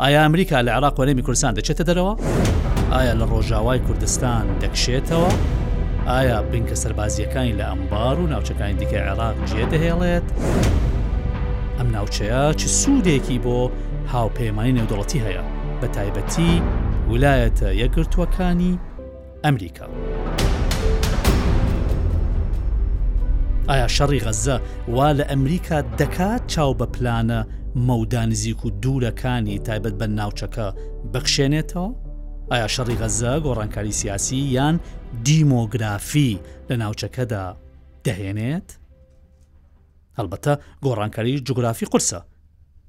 ئایا ئەمریکا لە عێراق و هەرێمی کوردستان دەچێتە دەرەوە؟ ئایا لە ڕۆژاوای کوردستان دەکشێتەوە؟ ئایا بنکە سەربازییەکانی لە ئەمبار و ناوچەکانی دیکە عێراق جێ دەهێڵێت؟ ئەم ناوچەیە چ سوودێکی بۆ هاوپەیمانی نێودەوڵەتی هەیە بە تایبەتی ولایەتە یەکگرتووەکانی ئەمریکا. ئایا شەڕی غەززە وا لە ئەمریکا دەکات چاو بە پلانە مەودا نزیک و دوورەکانی تایبەت بە ناوچەکە بخشێنێتەوە؟ ئایا شەڕی غەززە گۆڕانکاری سیاسی یان دیمۆگرافی لە ناوچەکەدا دەهێنێت؟ هەڵبەتە گۆڕانکاری جوگرافی قورسە.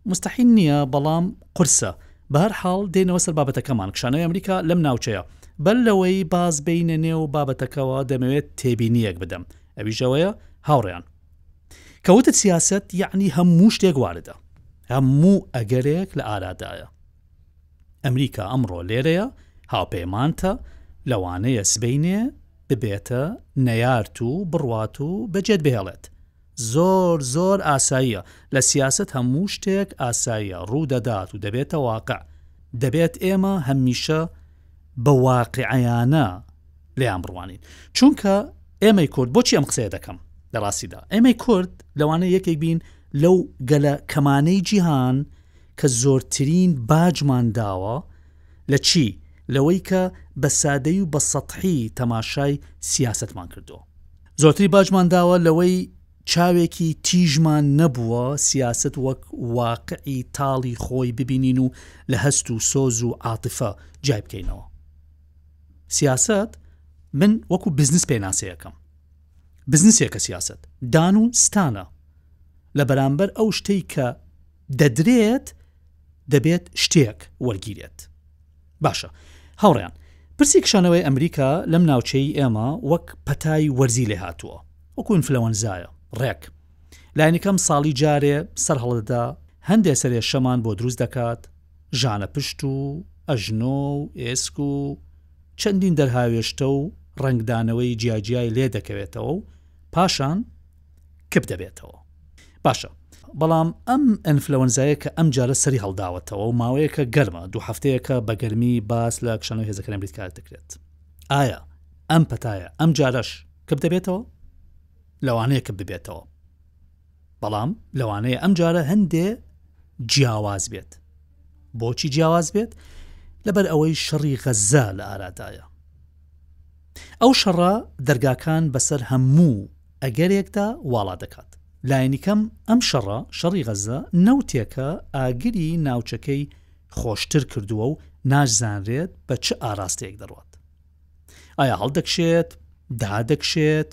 موستەحیل نییە بەڵام قورسە. بەهەرحاڵ دێینەوە سەر بابەتەکەمان، کشانەوەی ئەمریکا لەم ناوچەیە. بەر لەوەی باز بێینە نێو بابەتەکەوە دەمەوێت تێبینییەک بدەم. ئەویش ئەوەیە هاوڕێیان. کە وتت سیاسەت یەعنی هەموو شتێک واردە. هەموو ئەگەرێک لە ئارادایە. ئەمریکا ئەمڕۆ لێرەیە، هاوپەیمانتە، لەوانەیە سبەینێ ببێتە نەیارت و بڕوات و بەجێت بهێڵێت. زۆر زۆر ئاساییە، لە سیاسەت هەموو شتێک ئاساییە، ڕوودەدات و دەبێتە واقع. دەبێت ئێمە هەمیشە بە واقیعیانە لێیان بڕوانین. چونکە ئێمەی کورد، بۆچی ئەم قسەیە دەکەم؟ لە ڕاستیدا ئێمەی کورد لەوانەیە یەکێک بین لەو گەلە کەمانەی جیهان، کە زۆرترین باجمان داوە لە چی؟ لەوەی کە بە سادەی و بە سەتحی تەماشای سیاسەتمان کردووە. زۆرتری باجمان داوە لەوەی چاوێکی تیژمان نەبووە سیاسەت وەک واقعی تاڵی خۆی ببینین و لە هەست و سۆز و عاتفە جیای بکەینەوە. سیاسەت من وەکو بزنس پێناسەیەکەم. بزنسێکە سیاسەت. دان و ستانە لە بەرامبەر ئەو شتەی کە دەدرێت دەبێت شتێک وەرگیرێت باشە هاوڕێیان پرسی کشانەوەی ئەمریکا لەم ناوچەی ئێمە وەک پەتای وەرزی لێ هاتووە وەکو ئینفلەوەنزایە ڕێک لاینەکەم ساڵی جارێ سەر هەڵدەدا هەندێ سەرێ شەمان بۆ دروست دەکات ژانە پشت و ئەژنۆ و ئێسک و چەندین دەرهاوێشتە و ڕنگدانەوەی جیاجیای لێ دەکەوێتەوە و پاشان کپ دەبێتەوە باشە بەڵام ئەم ئەنفلەوەنزایە کە ئەم جارە سەری هەڵداوەتەوە و ماوەیەکە گەرمە دوو هەفتەیەکە بە گەرمی باس لە کشانە هێزەکەیان بریتکار دەکرێت ئایا ئەم پەتایە ئەم جارەش کپ دەبێتەوە لەوانەیە کە ببێتەوە بەڵام لەوانەیە ئەم جارە هەندێ جیاواز بێت بۆچی جیاواز بێت لەبەر ئەوەی شەڕی غەزە لە ئارادایە ئەو شەڕە دەرگاکان بەسەر هەموو ئەگەرێکدا واڵا دەکات. لایەنیکەم ئەم شەڕە، شەڕی غەززە، نەوتێکە ئاگری ناوچەکەی خۆشتر کردووە و ناشزانرێت بە چ ئاراستەیەک دەڕوات. ئایا هەڵدەکشێت؟ دادەکشێت؟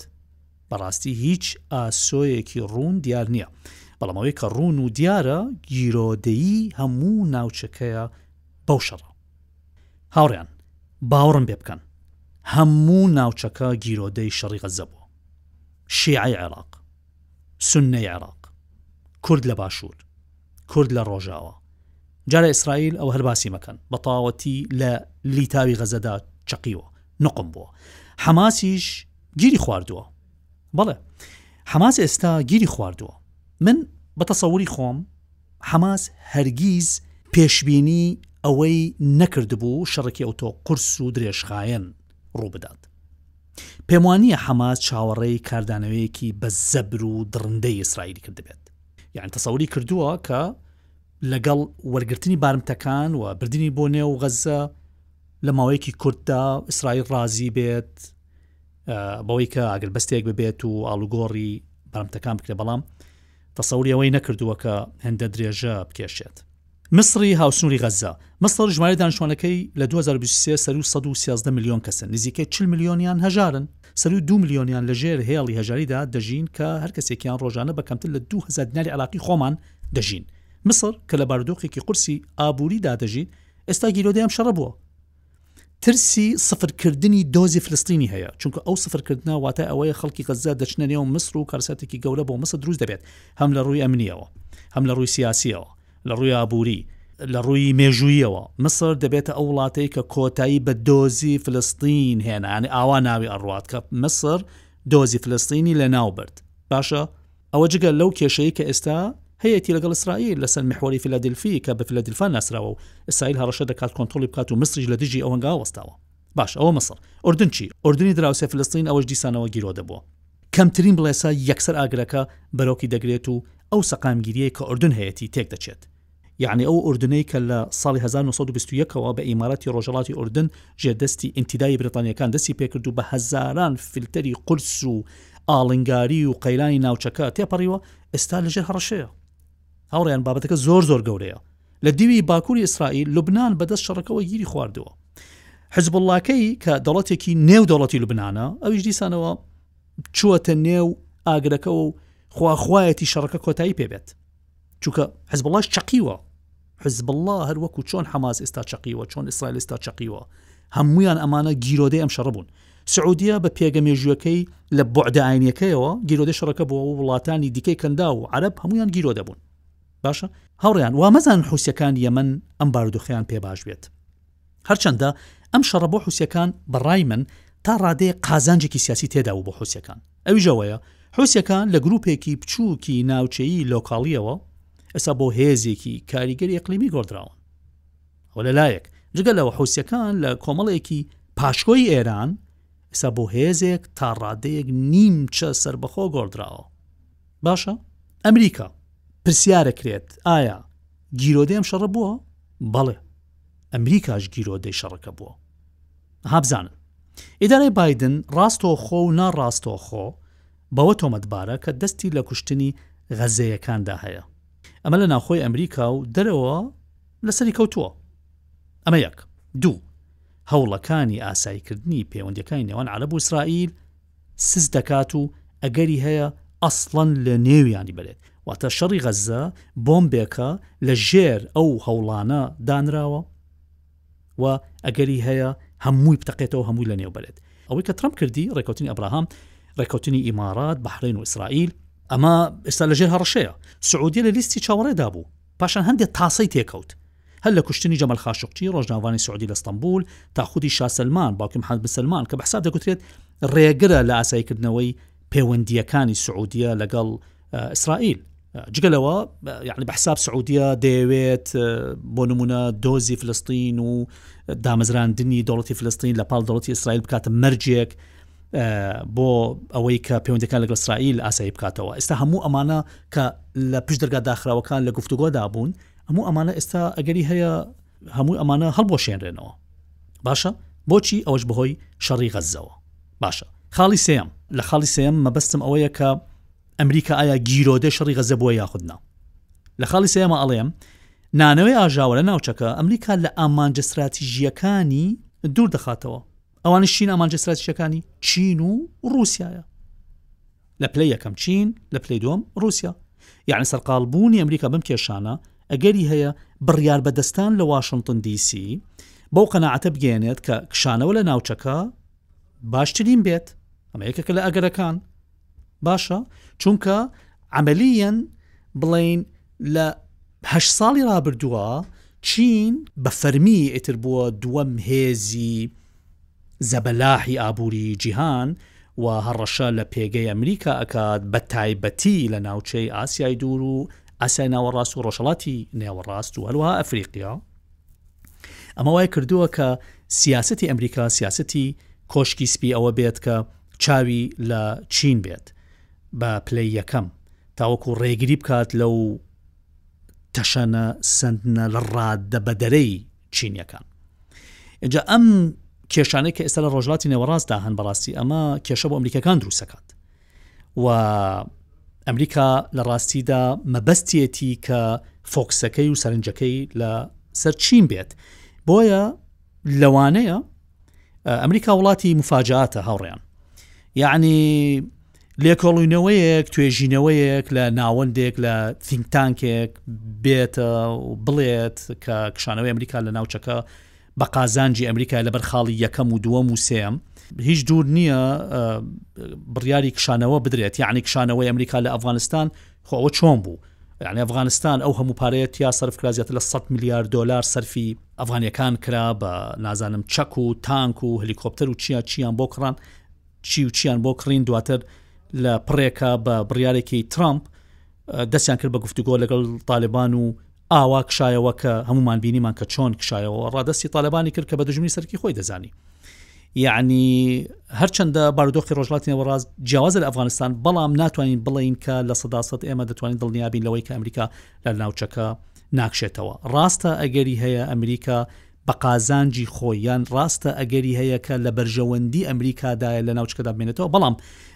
بەڕاستی هیچ ئاسۆیەکی ڕوون دیار نییە. بەڵام ئەوەی کە ڕوون و دیارە گیرۆدەیی هەموو ناوچەکەیە بەو شەڕە. هاوڕێیان باوەڕم پێ بکەن هەموو ناوچەکە گیرۆدەی شەڕی غەززە بووە. شێعەی عێڕاق، سوننەی عێڕاق، کورد لە باشوور، کورد لە ڕۆژاوا. جارێ ئیسرائیل ئەوە هەر باسی مەکەن، بە تەواوەتی لە لیتاوی غەززەدا چەقیوە، نوقم بووە. حەماسیش گیری خواردووە. بەڵێ حەماس ئێستا گیری خواردووە من بە تەسەوری خۆم حەماس هەرگیز پێشببینی ئەوەی نەکردبوو شەڕکی ئەوتۆ قرس و درێژخایەن ڕووبدات پێم وانە حەماس چاوەڕێی کاردانەوەیەکی بە زەبر و دڕندەی ئیسرائیلی کردبێت یان تەسەوری کردووە کە لەگەڵ وەرگرتنی بارمتەکان و بردننی بۆ نێو غەزە لە ماوەیەکی کورتدا ئیسرائیل ڕازی بێت بەوەی کە ئاگربەستێک ببێت و ئاڵوگۆڕی بارمتەکان بکرێت بەڵام تەسەوری ئەوەی نەکردووە کە هێندە درێژە بکێشێت مصری هاوسنووری غەزە مصر ژمارە دانیشتوانەکەی لە 2023 سەر 113 میلیۆن کەسن نزیکەی 40 میلیۆنیان هەژارن سەر و دو میلیۆنیان لەژێر هێڵی هەژاریدا دەژین کە هەر کەسێکیان ڕۆژانە بە کەمتر لە 2000 دیناری عراقی خۆمان دەژین مصر کە لە باردۆخێکی قورسی ئابووریدا دەژیت ئێستا گیرۆدەیان شەڕە بووە ترسی سفرکردنی دۆزی فلستینی هەیە چونکە ئەو سفرکردنا واتای ئەوەیە خەڵکی غەززە دەچنە نێو مسر و کارساتێکی گەورە بۆ مسە دروست دەبێت هەم لە ڕووی ئەمنیەوە هەم لە ڕووی سیاسیەوە لە ڕووی ئابووری لە ڕووی مێژوویەوە مسر دەبێتە ئەو وڵاتەی کە کۆتایی بە دۆزی فلستین هێنانی ئاوا ناوی ئەڕوات کە مسر دۆزی فلستینی لە ناو برد باشە ئەوە جگە لەو کێشەی کە ئێستا هەیەتی لەگەڵ ئیسرائیل لەسەر محوەری فیلادلفی کە بە فیلادلفا ناسراوە و ئیسرائیل هەڕەشە دەکات کۆنتترۆلی بکات و مستریش لە دژی ئەو هەنگا وەستاوە باش ئەوە مەسەڵ ئۆردن چی ئۆردنی دراوسێ فلستین ئەوەش دیسانەوە گیرۆ دەبووە کەمترین بڵێسا یەکسەر ئاگرەکە بەرۆکی دەگرێت و ئەو سەقامگیریەی کە ئۆردن هەیەتی تێک دەچێت یەعنی ئەو ئوردنەی کە لە ساڵی هەزار و نۆ سەد و بیست و یەک ەوە بە ئیماراتی ڕۆژهەڵاتی ئوردن ژێردەستی ئینتیدابی بریتانییەکان دەستی پێکرد و بە هەزاران فیلتەری قورس و ئاڵنگاری و قەیرانی ناوچەکە تێپەڕیوە ئێستا لە ژێر هەڕەشەیە هاوڕێیان بابەتەکە زۆر زۆر گەورەیە لە دیوی باکووری ئیسرائیل لوبناان بەدەست شەڕەکەەوە گیری خواردووە حزبڵاکەی کە دەڵەتێکی نێو دەوڵەتی لوبناانە ئەویش دیسانەوە چووەتە نێو ئاگرەکەەوە و خواخوایەتی شەڕەکە کۆتایی پێبێت چونکە حزبوڵاش چەقیوە حزبله هەر وەکو چۆن حەماس ئێستا چەقیوە چۆن ئیسرائیل ئێستا چەقیوە هەمویان ئەمانە گیرۆدەی ئەم شەڕ بوون سعودیە بە پێگە مێژوەکەی لە بۆعداینەکەیەوە گیرۆدە شەڕەکە بۆ وڵاتانی دیکەی کەندا و عرب هەمویان گیرۆ دەبوون باشە هەڕیان وامەزان حوسەکان یەمن ئەم باردوخیان پێ باش بێت هەرچەندە ئەم شەڕە بۆ حوسیەکان بە ڕای من تا ڕادەیەک قازانجێکی سیاسی تێدا بوو بۆ حوسیەکان ئەویش ئەوەیە حوسیەکان لە گروپێکی بچووکی ناوچەیی لۆکاڵیەوە ئێستا بۆ هێزێکی کاریگەری ئەقلیمی گۆڕدراون و لەلایەک جگە لەوە حوسیەکان لە کۆمەڵێکی پاشکۆی ئێران ئێستا بۆ هێزێک تا ڕادەیەک نیمچە سربەخۆ گۆڕدراوە باشە ئەمریکا پرسیارەکرێت ئایا گیرۆدەم شەڕە بووە بەڵێ ئەمریکاش گیرۆدەی شەڕەکە بووە. ئەها بزانن. ئیدارەی بایدن ڕاستەوخۆ و نا ڕاستەوخۆ بەوە تۆمەتبارە کە دەستی لە کوشتنی غەزەیەکاندا هەیە. ئەمە لە ناوخۆی ئەمریکا و دەرەوە لە سەری کەوتووە. ئەمە یەک. دوو. هەوڵەکانی ئاساییکردنی پەیوەندیەکانی نێوان عەرەب و ئیسرائیل، سست دەکات و ئەگەری هەیە ئەسڵەن لە نێویانی بەرێت، واتە شەڕی غەززە بۆمبێکە لە ژێر ئەو هەوڵانە دانراوە و ئەگەری هەیە هەمووی بتەقێتەوە هەمووی لە نێو بەرێت ئەوەی کە ترەمپ کردی ڕێکوتنی ئەبراهام ڕێکوتنی ئیمارات بەحرین و ئیسرائیل ئەمە ئێستا لەژێر هەڕەشەیە سعودیە لە لیستی چاوەڕێدا بوو پاشان هەندێ تاسەی تێکەوت. هەر لە کوشتنی جەمەل خاشقچی، ڕۆژناڤانی سعودی لە ستەنبول، تا خودی شا سەلمان، باوکی محەمەد بن سەلمان، کە بە حساب دەگوترێت ڕێگرە لە ئاساییکردنەوەی پێوەندییەکانی سعودیە لەگەڵ ئیسرائیل. جگە لەوە یعنی بە حساب سعودیە دەیەوێت بۆ نمونە دۆزی فلستین و دامەزراندنی دەوڵەتی فلستین لە پاڵ دەوڵەتی ئیسرائیل بکاتە مەرجێک بۆ ئەوەی کە پەیوەندەکان لەگەڵ ئیسرائیل ئاسایی بکاتەوە ئێستا هەموو ئەمانە کە لە پشت دەرگا داخراوەکان لە گفتوگۆدا بوون هەموو ئەمانە ئێستا ئەگەری هەیە هەموو ئەمانە هەڵبۆشێنرێنەوە باشە بۆچی ئەوەش بەهۆی شەڕی غەزەوە باشە خاڵی سێم لە خاڵی سێم مەبەستم ئەوەیە کە ئەمریکا ئایا گیرۆدە شەڕی غەزە بووە یاخودنا لە خاڵی سێمە ئەڵێم نانەوەی ئاژاوە لە ناوچەکە ئەمریکا لە ئامانجە استراتیژیەکانی دوور دەخاتەوە ئەوانش چین ئامانجە سراتیشەکانی چین و رووسایە لە پلەی یەکەم چین لە پلەی دوم رووسیا یعنی سەرقالبوونی ئەمریکا بم کێشانە ئەگەری هەیە بڕیار بەدەستان لە واشنگتن دیسی بەو قەنەعاتە بگەێنێت کە کشانەوە لە ناوچەکە باشترین بێت ئەمە یەکێکە لە ئەگەرەکان باشە چونکە عملیەن بڵین لە هەشت ساڵی رابردووە چین بە فەرمی ئیتر بووە دووەم هێزی زەبەلاحی ئابووری جیهان و هەڕەشە لە پێگەی ئەمریکا ئەکات بە تایبەتی لە ناوچەی ئاسیای دوور و ئاسای ناوەڕاست و ڕۆژهڵاتی نێوەڕاست و هەروها ئەفریقیا ئەمە وای کردووە کە سیاسەتی ئەمریکا، سیاسەتی کۆشکی سپی ئەوە بێت کە چاوی لە چین بێت بە پلەی یەکەم تاوەکو ڕێگری بکات لەو تەشەنە سندنە لە ڕاددە بەدەرەی چینیەکان. ئجا ئەم کێشانەی کە ئێستا لە ڕۆژلاتی نێوەڕاستدا هەن بەڕاستی ئەمە کێشە بۆ ئەمریکەکان دروستەکات و ئەمریکا لە ڕاستیدا مەبەستێتی کە فۆکسەکەی و سەرنجەکەی لە سەر چین بێت بۆیە لەوانەیە ئەمریکا وڵاتی مفاجاتە هاوڕێیان یعنی لێکۆڵینەوەیەک توێژینەوەیەک لە ناوەندێک لە تینگتانکێک بێتە بڵێت کە کشانەوەی ئەمریکا لە ناوچەکە بە قازانجی ئەمریکا لەبەر خاڵی یەکەم و دووەم و سێیەم هیچ دوور نییە بڕیاری کشانەوە بدرێت یعنی کشانەوەی ئەمریکا لە ئەفغانستان خۆەوە چۆن بوو یعنی ئەفغانستان ئەو هەموو پارەیە تیا سەرفکرا زیاتر لە 100 میلیار دلار سەرفی ئەفغانیەکان کرا بە نازانم چەک و تانک و هەلیکۆپتەر و چیا چیان بۆ کڕان چی و چیان بۆ کڕین دواتر لە پڕێکە بە بڕارێکی ترامپ دەستیان کرد بە گفتوگۆ لەگەڵ تالبان و ئاوا کشایەوە کە هەمومان بینیمان کە چۆن کشایەوە ڕادستی تالبانی کرد کە بە دژمی سەرکی خۆی دەزانی یعنی هەرچەندە بارودۆخی ڕۆژلاتی نێوەڕاست جیاوازە لە ئەفغانستان بەڵام ناتوانین بڵین کە لە سەداست ئێمە دەتوانین دڵنیابین لەوەی کە ئەمریکا لە ناوچەکە ناکشێتەوە ڕاستە ئەگەری هەیە ئەمریکا بە قازانجی خۆی یان ڕاستە ئەگەری هەیە کە لە بەرژەوەندی ئەمریکادایە لە ناوچەکەدا بمێنێتەوە بەڵام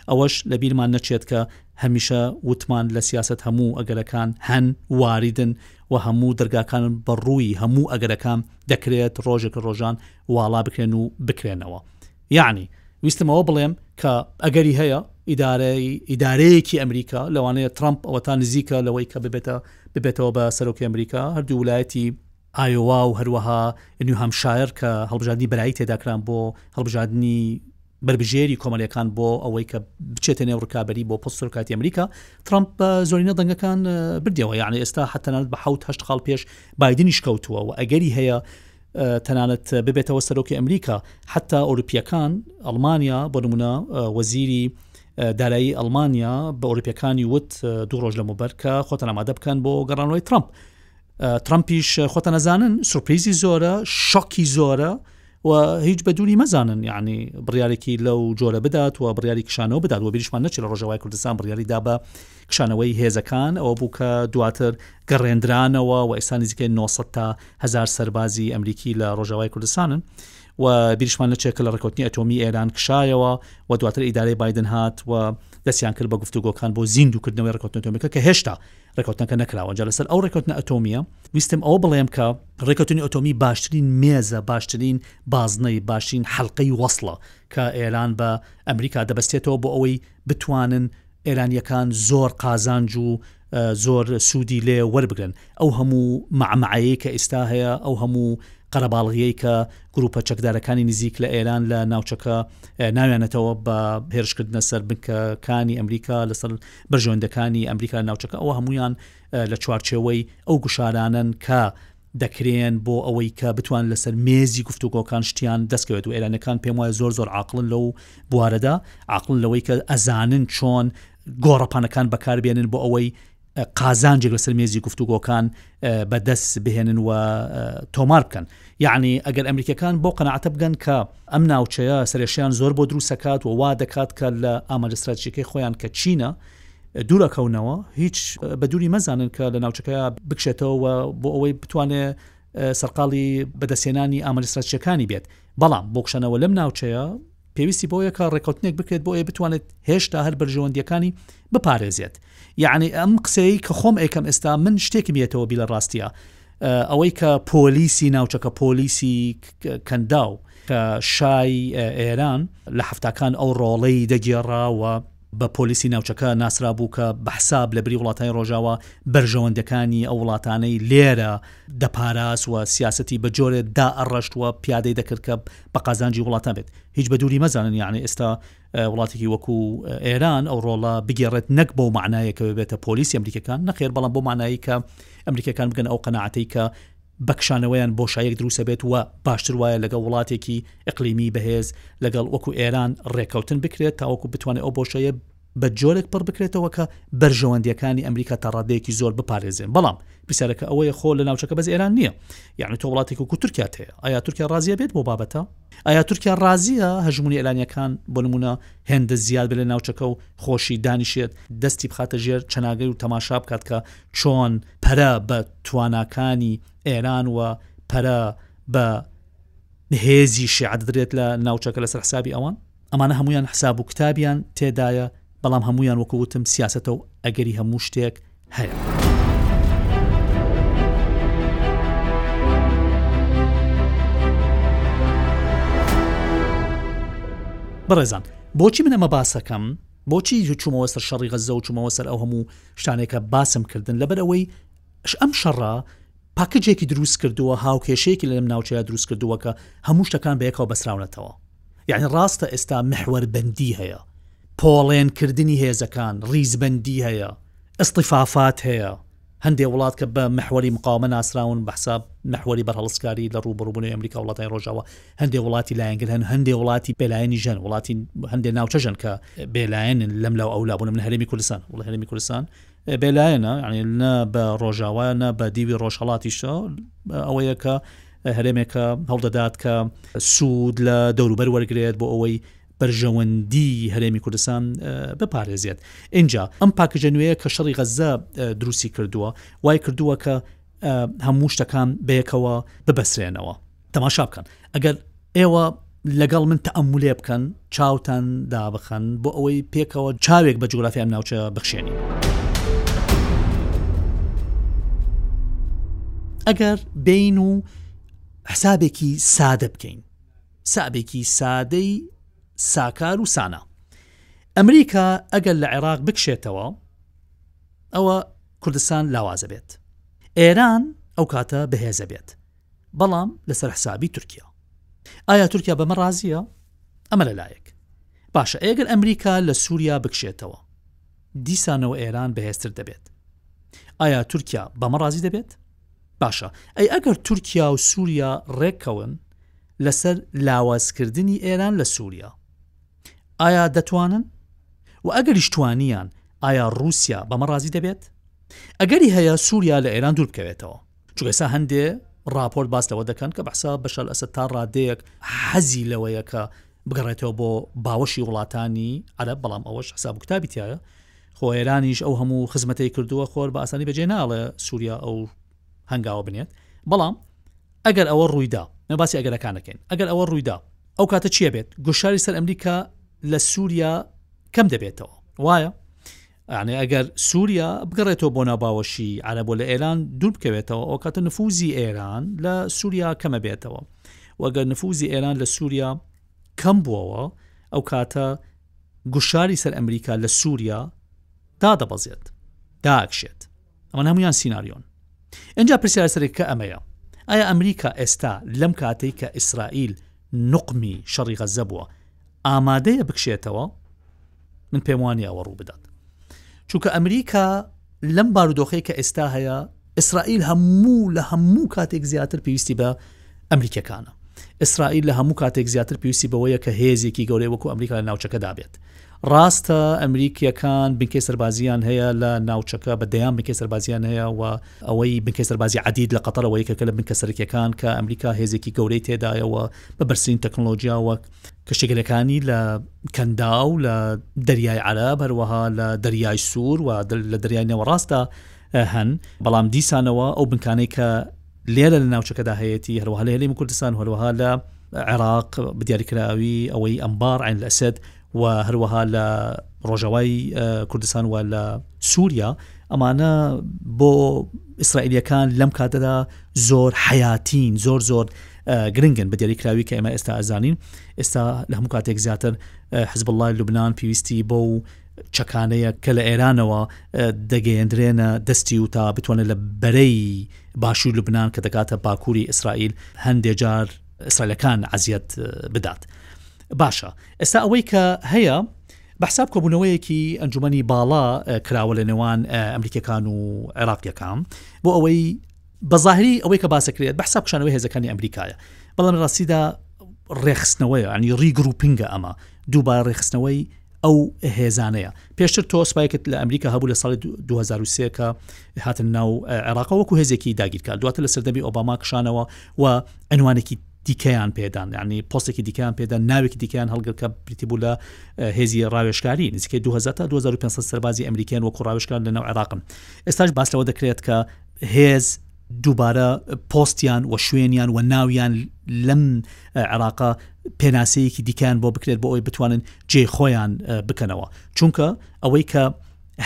ئەوەش لە بیرمان نەچێت کە هەمیشە وتمان لە سیاسەت هەموو ئەگەرەکان هەن واریدن و هەموو دەرگاکان بە ڕووی هەموو ئەگەرەکان دەکرێت ڕۆژێک لە ڕۆژان واڵا بکرێن و بکرێنەوە یعنی ویستم ئەوە بڵێم کە ئەگەری هەیە ئیدارەی ئیدارەیەکی ئەمریکا لەوانەیە ترامپ ئەوە تا نزیکە لەوەی کە ببێتە ببێتەوە بە سەرۆکی ئەمریکا هەردوو ولایەتی ئایۆوا و هەروەها نیو هامشایەر کە هەڵبژاردنی بەرایی تێدا کران بۆ هەڵبژاردنی بەربژێری کۆمەلەکان بۆ ئەوەی کە بچێتە نێو ڕکابی بۆ پست سەرکاتی ئەمریکا ترامپ بە زۆرینە دەنگەکان بردەوە یعنی ئێستا حتەنانت بە حوت هەشت خاڵ پێش بادنیش کەوتووە و ئەگەری هەیە تەنانەت ببێتەوە سەرۆکی ئەمریکا حتا ئۆروپیەکان ئەلمانیا بۆ نمونە وەزیری دارایی ئەلمانیا بە ئۆروپیەکانی وت دوو ڕۆژ لە موبەر کە خۆتەنامادە بکەن بۆ گەڕانەوەی ترامپ تڕەمپیش خۆتان ئەزانن سورپریزی زۆرە شۆکی زۆرە و هیچ بە دووری مەزانن یعنی بڕارێکی لەو جۆرە بدات و بڕیاری کشانەوە بدات و بیرشمان نەچێت لە ڕۆژەوای کوردستان بڕیاری دا بە کشانەوەی هێزەکان ئەوە بوو کە دواتر گەڕێندرانەوە و ئێستا نزیکەی 900 تا هزار سەربازی ئەمریکی لە ڕۆژاوای کوردستانن و بیرشمان نەچێت کە لە ڕکوتنی ئەتۆمی ئێران کشایەوە و دواتر ئیدارەی بادن هات و دەستیان کرد بە گفتوگۆکان بۆ زیندوکردنەوەی ڕکوتنەتۆمیەکە کە هێشتا ڕێکەوتنەکە نەکراوە جا لەسەر ئەو ڕێکەوتنە ئەتۆمیە ویستم ئەوە بڵێم کە ڕێکەوتنی ئۆتۆمی باشترین مێزە باشترین بازنەی باشترین حەلقەی وەصلە کە ئێران بە ئەمریکا دەبستێتەوە بۆ ئەوەی بتوانن ئێرانیەکان زۆر قازانج و زۆر سوودی لێ وەربگرن ئەو هەموو معمەعەیە کە ئیستا هەیە ئەو هەموو قەرەباڵغیەی کە گروپە چەکدارەکانی نزیک لە ئێران لە ناوچەکە ناوێنێتەوە بە هێرشکردنە سەر بنکەکانی ئەمریکا لەسەر بەرژەوەندەکانی ئەمریکا لە ناوچەکە ئەوە هەمویان لە چوارچێوەی ئەو گوشارانن کە دەکرێن بۆ ئەوەی کە بتوان لەسەر مێزی گفتوگۆکان شتیان دەستکەوێت و ئێرانەکان پێم وایە زۆر زۆر عقلن لەو بوارەدا عقلن لەوەی کە ئەزانن چۆن گۆڕەپانەکان بەکاربێنن بۆ ئەوەی قازانجێک لەسەر مێزی گفتوگۆکان بە دەست بهێنن و تۆمار بکەن یعنی ئەگەر ئەمریکەکان بۆ قەنەعاتە بگەن کە ئەم ناوچەیە سرێشیان زۆر بۆ دروستەکات و وا دەکات کە لە ئامادەستراتژیکەی خۆیان کە چینە دوورەکەونەوە هیچ بە دووری مەزانن کە لە ناوچەکە بکشێتەوە بۆ ئەوەی بتوانێت سەرقاڵی بەدەستێنانی ئامادەستراتژەکانی بێت بەڵام بۆکشەنەوە لەم ناوچەیە پێویستی بەوەیە کە ڕێکەوتنێک بکرێت بۆ ئەوەی بتوانێت هێشتا هەر بەرژەوەندییەکانی بپارێزێت یەعنی ئەم قسەیەی کە خۆم ئەیکەم ئێستا من شتێکم یەتەوە بی لە ڕاستیە ئەوەی کە پۆلیسی ناوچەکە پۆلیسی کەنداو کە شای ئێران لە هەفتاکان ئەو ڕۆڵەی دەگێڕاوە بە پۆلیسی ناوچەکە ناسرابوو کە بە حساب لەبری وڵاتانی ڕۆژاوا بەرژەوەندەکانی ئەو وڵاتانەی لێرە دەپاراست و سیاسەتی بە جۆرێ دا ئەڕشت و پیادەی دەکرد کە بە قازانجی وڵاتان بێت هیچ بە دووری مەزانن یعنی ئێستا وڵاتێکی وەکو ئێران ئەو ڕۆڵە بگێڕێت نەک بۆ معناەکەوێ بێتە پۆلیسی ئەمریکەکان نەخێر بەڵام بۆ معنایی کە ئەمریکەکان بگەن ئەو قەنەعاتەی کە بە کشانەوەیان بۆشایەک دروست ئەبێت و باشتر وایە لەگەڵ وڵاتێکی ئیقلیمی بەهێز لەگەڵ وەکو ئێران ڕێکەوتن بکرێت تاوەکو بتوانێت ئەو بۆشەیە بە جۆرێک پڕ بکرێتەوە کە بەرژەوەندیەکانی ئەمریکا تا ڕادەیەکی زۆر بپارێزێن بەڵام پرسیارەکە ئەوەیە خۆ لە ناوچەکە بەس ئێران نییە یعنی تۆ وڵاتێک و تورکیا هەیە ئایا تورکیا ڕازیە بێت بۆ بابەتە ئایا تورکیا ڕازیە هەژمونی ئەلانیەکان بۆ نمونە هێندە زیاد لە ناوچەکە و خۆشی دانیشێت دەستی بخاتە ژێر چەناگەی و تەماشا بکات کە چۆن پەرە بە تواناکانی ئێران و پەرە بە هێزی شیعە دەدرێت لە ناوچەکە لەسەر حسابی ئەوان ئەمانە هەمویان حساب و کتابیان تێدایە بەڵام هەمویان وەکووتم سیاستە و ئەگەری هەموو شتێک هەیە. بەڕێزان بۆچی من ئەمە باسەکەم بۆچی چوومەوە سەر شەڕی غەززە و چوومەوە سەر ئەو هەموو شتانێک کە باسم کردن لەبەر ئەوەی ئەم شەڕە پاکجێکی دروست کردووە هاوکێشەیەکی لەم ناوچەیە دروست کردووە کە هەموو شتەکان بەیەکەوە بەسراونەتەوە یعنی ڕاستە ئێستا محوەربندی هەیە پۆڵێنکردنی هێزەکان ڕیزبندی هەیە ئەستیفافات هەیە هەندێ وڵات کە بە محوەری مقاومە ناسراون بە حساب محوەری بەرهەڵستکاری لە ڕووبەڕووبوونەوەی ئەمریکا وڵاتانی ڕۆژاوا هەندێ وڵاتی لایەنگر هەن هەندێ وڵاتی بێلایەنی ژەن وڵاتی هەندێ ناوچەژەن کە بێلایەنن لەم لاو ئەو لابوون من هەرێمی کوردستان وڵ هەرێمی کوردستان بێلایەنە یعنی نە بە ڕۆژاوایە نە بە دیوی ڕۆژهڵاتیشە ئەوەیە کە هەرێمێکە هەڵدەدات کە سوود لە دەوروبەر وەرگێت بۆ ئەوەی بەرژەوەندیی هەرێمی کوردستان بپارێزێت. ئینجا ئەم پاکژە نوێیە کە شەڕی غەززە دروستی کردووە، وای کردووە کە هەموو شتەکان بەیەکەوە ببەسرێنەوە. تەماشا بکەن، ئەگەر ئێوە لەگەڵ من تەئەمولێ بکەن، چاوتان دابخەن بۆ ئەوەی پێکەوە چاوێک بە جوگرافیای ئەم ناوچە بخشێنین. ئەگەر بێین و حسابێکی سادە بکەین. سابێکی سادەی ساکار و سانا. ئەمریکا ئەگەر لە عێراق بکشێتەوە ئەوە کوردستان لاوازە بێت. ئێران ئەو کاتە بەهێزە بێت. بەڵام لەسەر حسابی تورکیا. ئایا تورکیا بەمە ڕازیە؟ ئەمە لە لایەک. باشە ئێگەر ئەمریکا لە سووریا بکشێتەوە. دیسانەوە ئێران بەهێزتر دەبێت. ئایا تورکیا بەمە ڕازی دەبێت؟ باشە ئەی ئەگەر تورکیا و سووریا ڕێککەون لەسەر لاوازکردنی ئێران لە سووریا؟ ئایا دەتوانن؟ وە ئەگەریش توانیان ئایا ڕووسیا بەمە ڕازی دەبێت؟ ئەگەری هەیە سووریا لە ئێران دوور بکەوێتەوە. چونکە ئێستا هەندێ ڕاپۆرت باس لەوە دەکەن کە بەحسا بەشار ئەسد تا ڕادەیەک حەزی لەوەیە کە بگەڕێتەوە بۆ باوەشی وڵاتانی عەرب بەڵام ئەوەش حساب و کتابی تایە خۆ ئێرانیش ئەو هەموو خزمەتی کردووە خۆر بە ئاسانی بەجێ ناڵێ سووریا ئەو هەنگاوە بنێت بەڵام ئەگەر ئەوە ڕوویدا نە باسی ئەگەرەکانەکەین ئەگەر ئەوە ڕوویدا ئەو کاتە چیە بێت گوشاری سەر ئەمریکا لە سووریا کەم دەبێتەوە وایە یەعنی ئەگەر سوریا بگەڕێتەوە بۆ ناو باوەشی عەرەب و لە ئێران دوور بکەوێتەوە ئەوکاتە نفوزی ئێران لە سوریا کەمە بێتەوە وەگەر نفوزی ئێران لە سوریا کەم بووەوە ئەو کاتە گوشاری سەر ئەمریکا لە سوریا دادەبەزێت داکشێت ئەمانە هەمویان سیناریۆن ئەجا پرسیار سەرەکە ئەمەیە ئایا ئەمریکا ئێستا لەم کاتەی کە ئیسرائیل نقمی شەڕی غەزە بووە ئامادەیە بکشێتەوە من پێم وانی ئەوە ڕوو بدات چونکە ئەمریکا لەم بارودۆخەی کە ئێستا هەیە ئیسرائیل هەموو لە هەموو کاتێک زیاتر پێویستی بە ئەمریکیەکانە. ئیسرائیل لە هەموو کاتێک زیاتر پێویستی بەوەیە کە هێزێکی گەورەی وەکو ئەمریکا لە ناوچەکەدا بێت. ڕاستە ئەمریکیەکان بنکەی سەربازییان هەیە لە ناوچەکە بە دەیان بنکەی سەربازییان هەیە و ئەوەی بنکەی سەربازی عەدید لە قەتەرەوە یەکێکە لە بنکە سەرەکیەکان کە ئەمریکا هێزێکی گەورەی تێدایەوە بە بەرزترین تەکنۆلۆژیا وەک کەشەگەلەکانی لە کەنداو لە دەریای عەرەب هەروەها لە دەریای سوور و لە دەریای نێوەڕاستدا هەن بەڵام دیسانەوە ئەو بنکانەی کە لێرە لە ناوچەکەدا هەیەتی هەروەها لە هەرێمی کوردستان هەروەها لە عێراق بدیاریکراوی ئەوەی ئەمبار عین لە ئەسد و هەروەها لە ڕۆژەوای کوردستان وە لە سووریا ئەمانە بۆ ئیسرائیلەکان لەم کاتەدا زۆر حیاتین زۆر زۆر گرنگن بە دیاریکراوی کە ئێمە ئێستا ئەزانین ئێستا لە هەموو کاتێک زیاتر حزب الله لوبناان پێویستی بۆ و چەکانەیە کە لە ئێرانەوە دەگەیەندرێنە دەستی و تا بتوانێت لە بەرەی باشووی لوبناان کە دەکاتە باکووری ئیسرائیل هەندێ جار ئیسرائلەکان عزیەت بدات باشە ئێستا ئەوەی کە هەیە بەحساب کۆبوونەوەیەکی ئەنجومی باڵا کراوە لە نێوان ئەمریکەکان و عێراقیەکان بۆ ئەوەی بە زاهری ئەوەی کە باسەکرێت بە حساب کشانەوەی هێزەکانی ئەمریکایە بەڵام لە ڕاستیدا ڕێخستنەوەی ئەنی ڕیگروپینگە ئەمە دووبارە ڕێخستنەوەی ئەو هێزانەیە پێشتر تۆ سوپایکت لە ئەمریکا هەبوو لە ساڵی 2023 کە هاتن ناو عێراق وەکو هێزێکی داگیرکە دواتە لە سەردەمی ئۆباما کشانەوە و ئەنوانێکی دیکەیان پێدان ینی پۆستێکی دیکەیان پێدا ناوێکی دیکەیان هەڵگرکە بریتی بوو لە هێزی ڕاوێشکاری نزیکە 2000 تا 2500 سەربازی ئەمریکیان وەکو ڕاوشکان لەناو عێراقم ئێستاش باس لەوە دەکرێت کە هێز دووبارە پۆستیان و شوێنیان و ناویان لەم عراقا پێناسەیەکی دیکان بۆ بکرێت بۆ ئەوی بتوانن جێ خۆیان بکەنەوە چونکە ئەوەی کە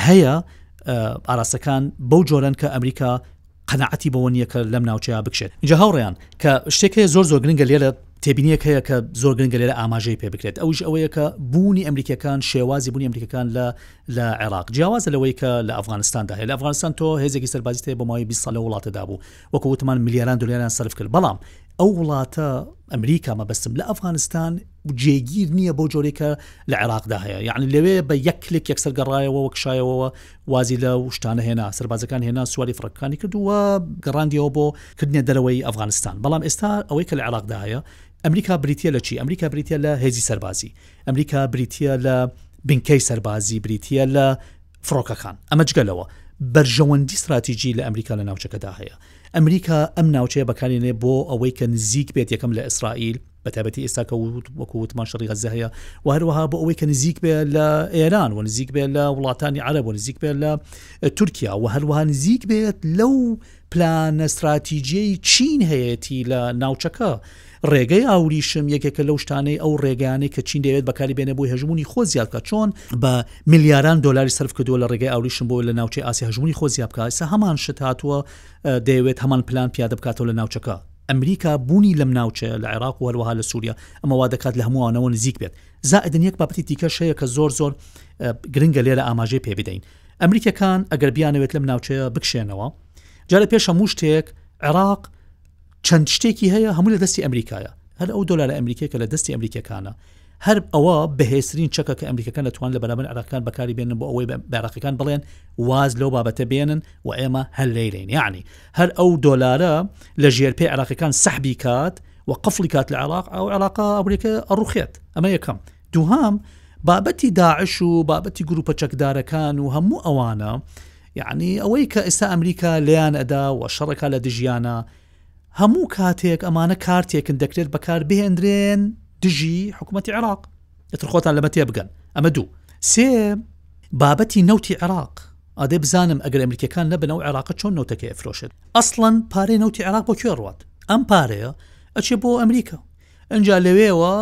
هەیە ئاراستەکان بەو جۆرەن کە ئەمریکا قەنەعەتی بەوە نییە کە لەم ناوچەیە بکشێت جا هاوڕیان کە شتێک هەیە زۆر زۆر گرنگە لێرە تێبینیەک هەیە کە زۆر گرنگە لێرە ئاماژەی پێ بکرێت ئەوش ئەوەیە کە بوونی ئەمریکەکان شێوازی بوونی ئەمریکەکان لە لە عێراق جیاوازە لەوەی کە لە ئەفغانستاندا هەیە، لە ئەفغانستان تۆ هێزێکی سەربازیت هەیە بۆ ماوەی بیست ساڵ لەو وڵاتەدا بوو وەکو وتمان ملیاران دۆلاریان سەرف کرد بەڵام ئەو وڵاتە ئەمریکا مەبەستم لە ئەفغانستان جێگیر نییە بۆ جۆرێک کە لە عێراقدا هەیە یعنی لەوێ بە یەک کلێک یەکسەر گەڕایەوە وەکشایەوەەوە وازی لە شتانە هێنا سەربازەکان هێنا سواری فڕەکانی کردووە گەڕاندیەوە بۆ کردنە دەرەوەی ئەفغانستان بەڵام ئێستا ئەوەی کە لە عێراقدا هەیە ئەمریکا بریتە لە چی ئەمریکا بریتە لە هێزی سەربازی ئەمریکا بریتییە لە بنکەی سەربازی بریتییە لە فڕۆکەکان، ئەمە جگە لەوە بەرژەوەندی ستراتیجی لە ئەمریکا لە ناوچەکەدا هەیە، ئەمریکا ئەم ناوچەیە بەکارێنێ بۆ ئەوەی کە نزیک بێت یەکەم لە ئیسرائیل بەتابەتی ئێستاکە وەکو وتمان شەڕی غەزە هەیە و هەروەها بۆ ئەوەی کە نزیک بێ لە ئێران و نزیک بێ لە وڵاتانی عرب و نزیک بێ لە تورکیا و هەروەها نزیک بێت لەو پلانە ستراتیجیەی چین هەیەتی لە ناوچەکە. ڕێگەی ئاوریشم یەکێکە لەو شتانەی ئەو ڕێگانەی کە چین دەیەوێت بەکاری بێنێ بۆی هەژموونی خۆ زیاد بکات چۆن بە ملیاران دۆلاری سەرف کردووە لە ڕێگەی ئاوریشم بۆ لە ناوچەی ئاسیا هەژموونی خۆ زیاد بکات ئێستا هەمان شت هاتووە دەیەوێت هەمان پلان پیادە بکاتەوە لە ناوچەکە ئەمریکا بوونی لەم ناوچەیە لە عێراق و هەروەها لە سووریا ئەمە وا دەکات لە هەمووانەوە نزیک بێت زائدن یەک بابەتی دیکەش هەیە کە زۆر زۆر گرنگە لێرە ئاماژەی پێ بدەین ئەمریکیەکان ئەگەر بیانەوێت لەم ناوچەیە بکشێنەوە جا لە پێش هەموو شتێک عێراق چەند شتێکی هەیە هەموو لە دەستی ئەمریکایە هەر ئەو دۆلارە ئەمریکیە کە لە دەستی ئەمریکەکانە هەر ئەوە بەهێسترین چەکە کە ئەمریکەکان دەتوان لە بەرامەر عراقەکان بەکاری بێنن بۆ ئەوەی بەراقەکان بڵێن واز لەو بابەتە بێنن و ئێمە هەر لەیلین یعنی هەر ئەو دۆلارە لە ژێر پێ عراقەکان سەحبی کات و قفلی کات لە عراق ئەو عراقا ئەوریکە ئەڕوخێت ئەمە یەکەم دوهەم بابەتی داعش و بابەتی گروپە چەکدارەکان و هەموو ئەوانە یعنی ئەوەی کە ئێستا ئەمریکا لیان ئەدا و شەڕەکە لە دژیانە هەموو کاتێک ئەمانە کارتێکن دەکرێت بەکار بهێندرێن دژی حکوومەتتی عراق ئەتر خۆتان لەمە تێبگەن ئەمە دوو سێ بابەتی نەوتی عێراق ئادێ بزانم ئەگەر ئەمریکەکان نەبنەوە عێراقە چۆن نەوتەکە ئەفرۆشێت ئەسڵەن پارەی نەوتی عێراق بۆ کوێ ڕات ئەم پارەیە ئەچێ بۆ ئەمریکا ئنجا لەوێوە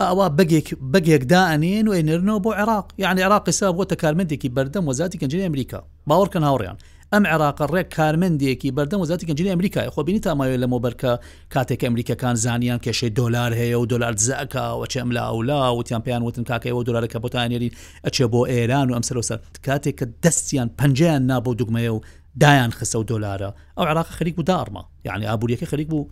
ئاوا بەگێک بەگێک دائەنێن و ئەینێرنەوە بۆ عێراق یعنی عێراق قسا بۆتە کارمەندێکی بەردەم وەزاتی گەنجری ئەمریکا باوەڕکەن هاوڕیان ئەم عێراق ڕێک کارمەندێکی بەردەم وەزاتی گەنجری ئەمریکای خۆ بینی تاماوێ لە مۆبەرکە کاتێک ئەمریکەکان زانیان کێشەی دۆلار هەیە و دۆلار دزەکە وەچێ ئەملا ئەولا وتیان پێیان وتن کاکەی و دۆلارەکە بۆتانێری ئەچێ بۆ ئێران و ئەمسەرۆسە کاتێک کە دەستیان پەنجەیان نابوو دوگمەیە و دایان خسە و دۆلارە ئەو عراق خەریک بوو داڕما یعنی ئابوووریەکە خەریک بوو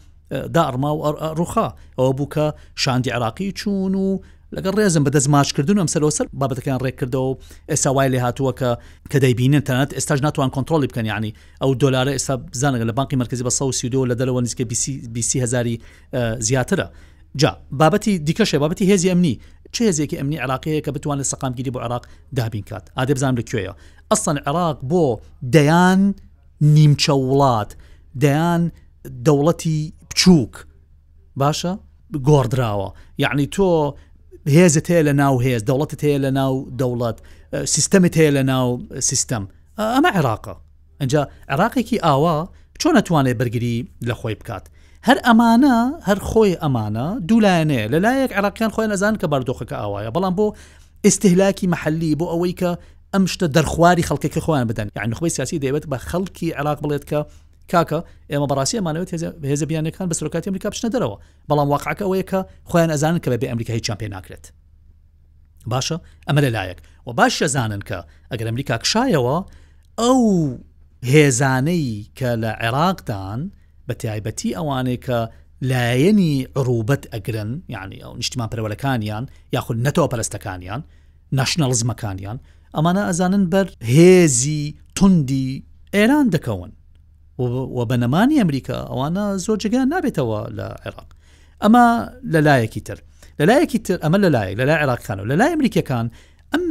داڕما و ڕوخا، ئەوە بوو کە شاندی عێراقی چوون و لەگەڵ ڕێزم بەدەست ماچکردن ئەم سەرەوەسەر بابەتەکەیان ڕێککردەوە و ئێستا وای لێ هاتووە کە کە دەیبینن تەنانەت ئێستاش ناتوان کۆنتترۆلی بکەن ینی ئەو دلارە ئێستا بزانەگە لە بانقی مرکزی بە 1970 لە دەرەوە نزیکە بیسی هزاری زیاترە جا بابەتی دیکەشێ بابەتی هێزی ئەمنی چ هێزێکی ئەمنی عراقەیە کە بتوانێت سەقامگیری بۆ عراق دابین کات ئادێ بزانام لە کوێیە ئەسان عراق بۆ دەیان نیمچە وڵات، دەیان دەوڵەتی بچووک باشە گۆڕدراوە، یەعنی تۆ هێزت هەیە لە ناو هێز دەوڵەتت هەیە لە ناو دەوڵەت سیستەمت هەیە لە ناو سیستەم ئەمە عێراقە ئەجا عێراقێکی ئاوا چۆن نەتوانێت بەرگری لە خۆی بکات هەر ئەمانە هەر خۆی ئەمانە دوولایەنەیە لە لایەک عراقیان خۆیان ئەزان کە باردۆخەکە ئاوایە بەڵام بۆ ئستهلاکی محلی بۆ ئەوەی کە ئەم شتە دەرخواری خەڵکەکە خۆیان بدەن یان نخبەی سیاسی دەیەوێت بە خەڵکی عراق بڵێت کە کاکە ئێمە بەڕاستی ئەمانەوێت هێزە بیانەکان بە سرۆکاتی ئەمریکا بچنە دەرەوە بەڵام واقعەکە ئەوەیە کە خۆیان ئەزانن کە بەبێ ئەمریکا هیچیان پێ ناکرێت باشە ئەمە لە لایەک و باش ئەزانن کە ئەگەر ئەمریکا کشایەوە ئەو هێزانەی کە لە عێراقدان بە تایبەتی ئەوانەی کە لایەنی عروبەت ئەگرن یعنی ئەو نیشتمان پەرەوەلەکانیان یاخود نەتەوە پەرستەکانیان ناشناڵزمەکانیان، ئەمانە ئەزانن بەر هێزی توندی ئێران دەکەون و بە نەمانی ئەمریکا ئەوانە زۆر جگەیان نابێتەوە لە عێراق ئەمە لە لایەکی تر لە لایەکی تر ئەمە لە لایەک لە لای عێراقەکان و لە لای ئەمریکەکان ئەم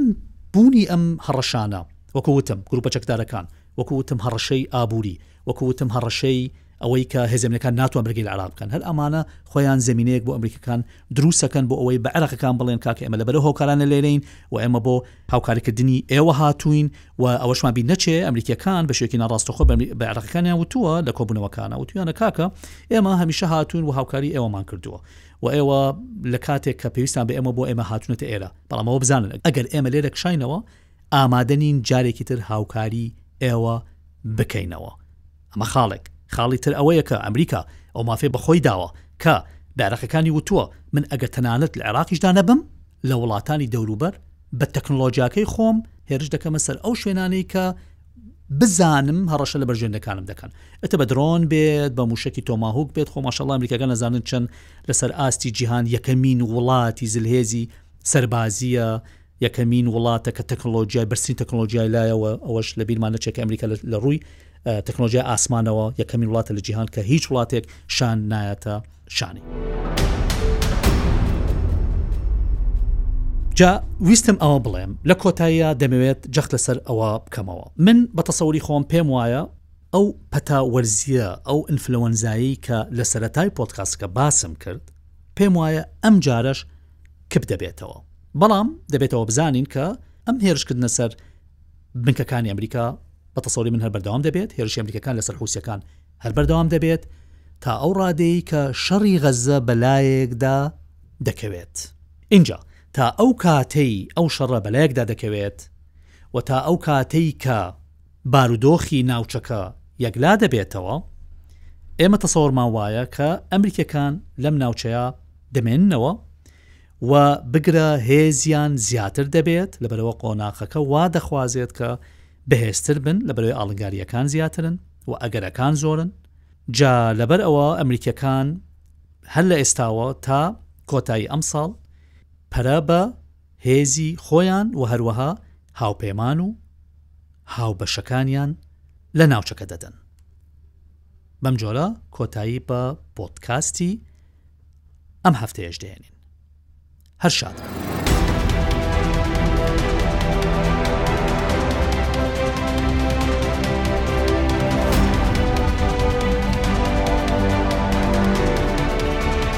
بوونی ئەم هەڕەشانە وەکوتم گروپە چەکدارەکان وەکوتم هەڕەشەی ئابووری وەکو وتم هەڕەشەی ئەوەی کە هێزەمنەکان ناتوان بەرگی لە عراق بکەن هەر ئەمانە خۆیان زەمینەیەک بۆ ئەمریکەکان دروسەکەن بۆ ئەوەی بە عێراقەکان بڵێن کاکە ئێمە لەبەرە هۆکارانە لێرەین و ئێمە بۆ هاوکاریکردنی ئێوە هاتوین و ئەوەشمان بی نەچێ ئەمریکیەکان بەشێکی ناڕاستەخۆ بە عێراقەکانیان وتووە لە کۆبوونەوەکانە وتویانە کاکە ئێمە هەمیشە هاتوون و هاوکاری ئێوەمان کردووە و ئێوە لە کاتێک کە پێویستان بە ئێمە بۆ ئێمە هاتونەتە ئێرە بەڵامەوە بزانن ئەگەر ئێمە لێرە کشینەوە ئامادە نین جارێکی تر هاوکاری ئێوە بکەینەوە. ئەمە خاڵێک. خاڵی تر ئەوەیە کە ئەمریکا ئەو مافەی بە خۆی داوە کە بە عێراقیەکانی وتووە من ئەگەر تەنانەت لە عێراقیشدا نەبم لە وڵاتانی دەوروبەر بە تەکنۆلۆجیاکەی خۆم هێرش دەکەمە سەر ئەو شوێنانەی کە بزانم هەڕەشە لە بەرژێندەکانم دەکەن ئەتە بە درۆن بێت بە موشکی تۆماهوک بێت خۆ ماشەڵام ئەمریکاگە نەزانن چەند لەسەر ئاستی جیهان یەکەمین وڵاتی زلهێزی سەربازیە یەکەمین وڵاتە کە تەکنۆلۆژیای بەرزترین تەکنۆلۆژیای لایەوە، ئەوەش لە بیرمان نەچێت کە ئەمریکا لە ڕووی تەکنۆلۆژیای ئاسمانەوە یەکەمین وڵاتە لە جیهان کە هیچ وڵاتێک شان نایەتە شانی. جا ویستم ئەوە بڵێم لە کۆتاییە دەمەوێت جەخت لەسەر ئەوە بکەمەوە من بە تەسەوری خۆم پێم وایە ئەو پەتا وەرزیە ئەو ئینفلەوەنزایی کە لە سەتای پۆتکاسکە باسم کرد پێم وایە ئەم جارش کپ دەبێتەوە. بەڵام دەبێتەوە بزانین کە ئەم هێرشکردنە سەر بنکەکانی ئەمریکا بە تەسەوری من هەر بەردەوام دەبێت هێرشی ئەمریکەکان لەسەر حوسەکان هەر بەردەوام دەبێت تا ئەو ڕادەیە کە شەڕی غەزە بەلایەکدا دەکەوێت اینجا تا ئەو کاتەی ئەو شەڕە بەلایەکدا دەکەوێت و تا ئەو کاتەی کە بارودۆخی ناوچەکە یەکلا دەبێتەوە، ئێمە تەسەوڕمان وایە کە ئەمریکییەکان لەم ناوچەیە دەمێننەوە و بگرە هێزیان زیاتر دەبێت، لەبەرئەوە قۆناخەکە وا دەخوازێت کە بەهێزتر بن، لەبەرئەوەی ئاڵنگارییەکان زیاترن و ئەگەرەکان زۆرن، جا لەبەرئەوە ئەمریکییەکان هەر لە ئێستاوە تا کۆتایی ئەمساڵ پەرە بە. هێزی خۆیان و هەروەها هاوپەیمان و هاوبەشەکانیان لە ناوچەکە دەدەن. بەم جۆرە کۆتایی بە پۆدکاستی ئەم هەفتەیەش دێنین. هەر شاد بن.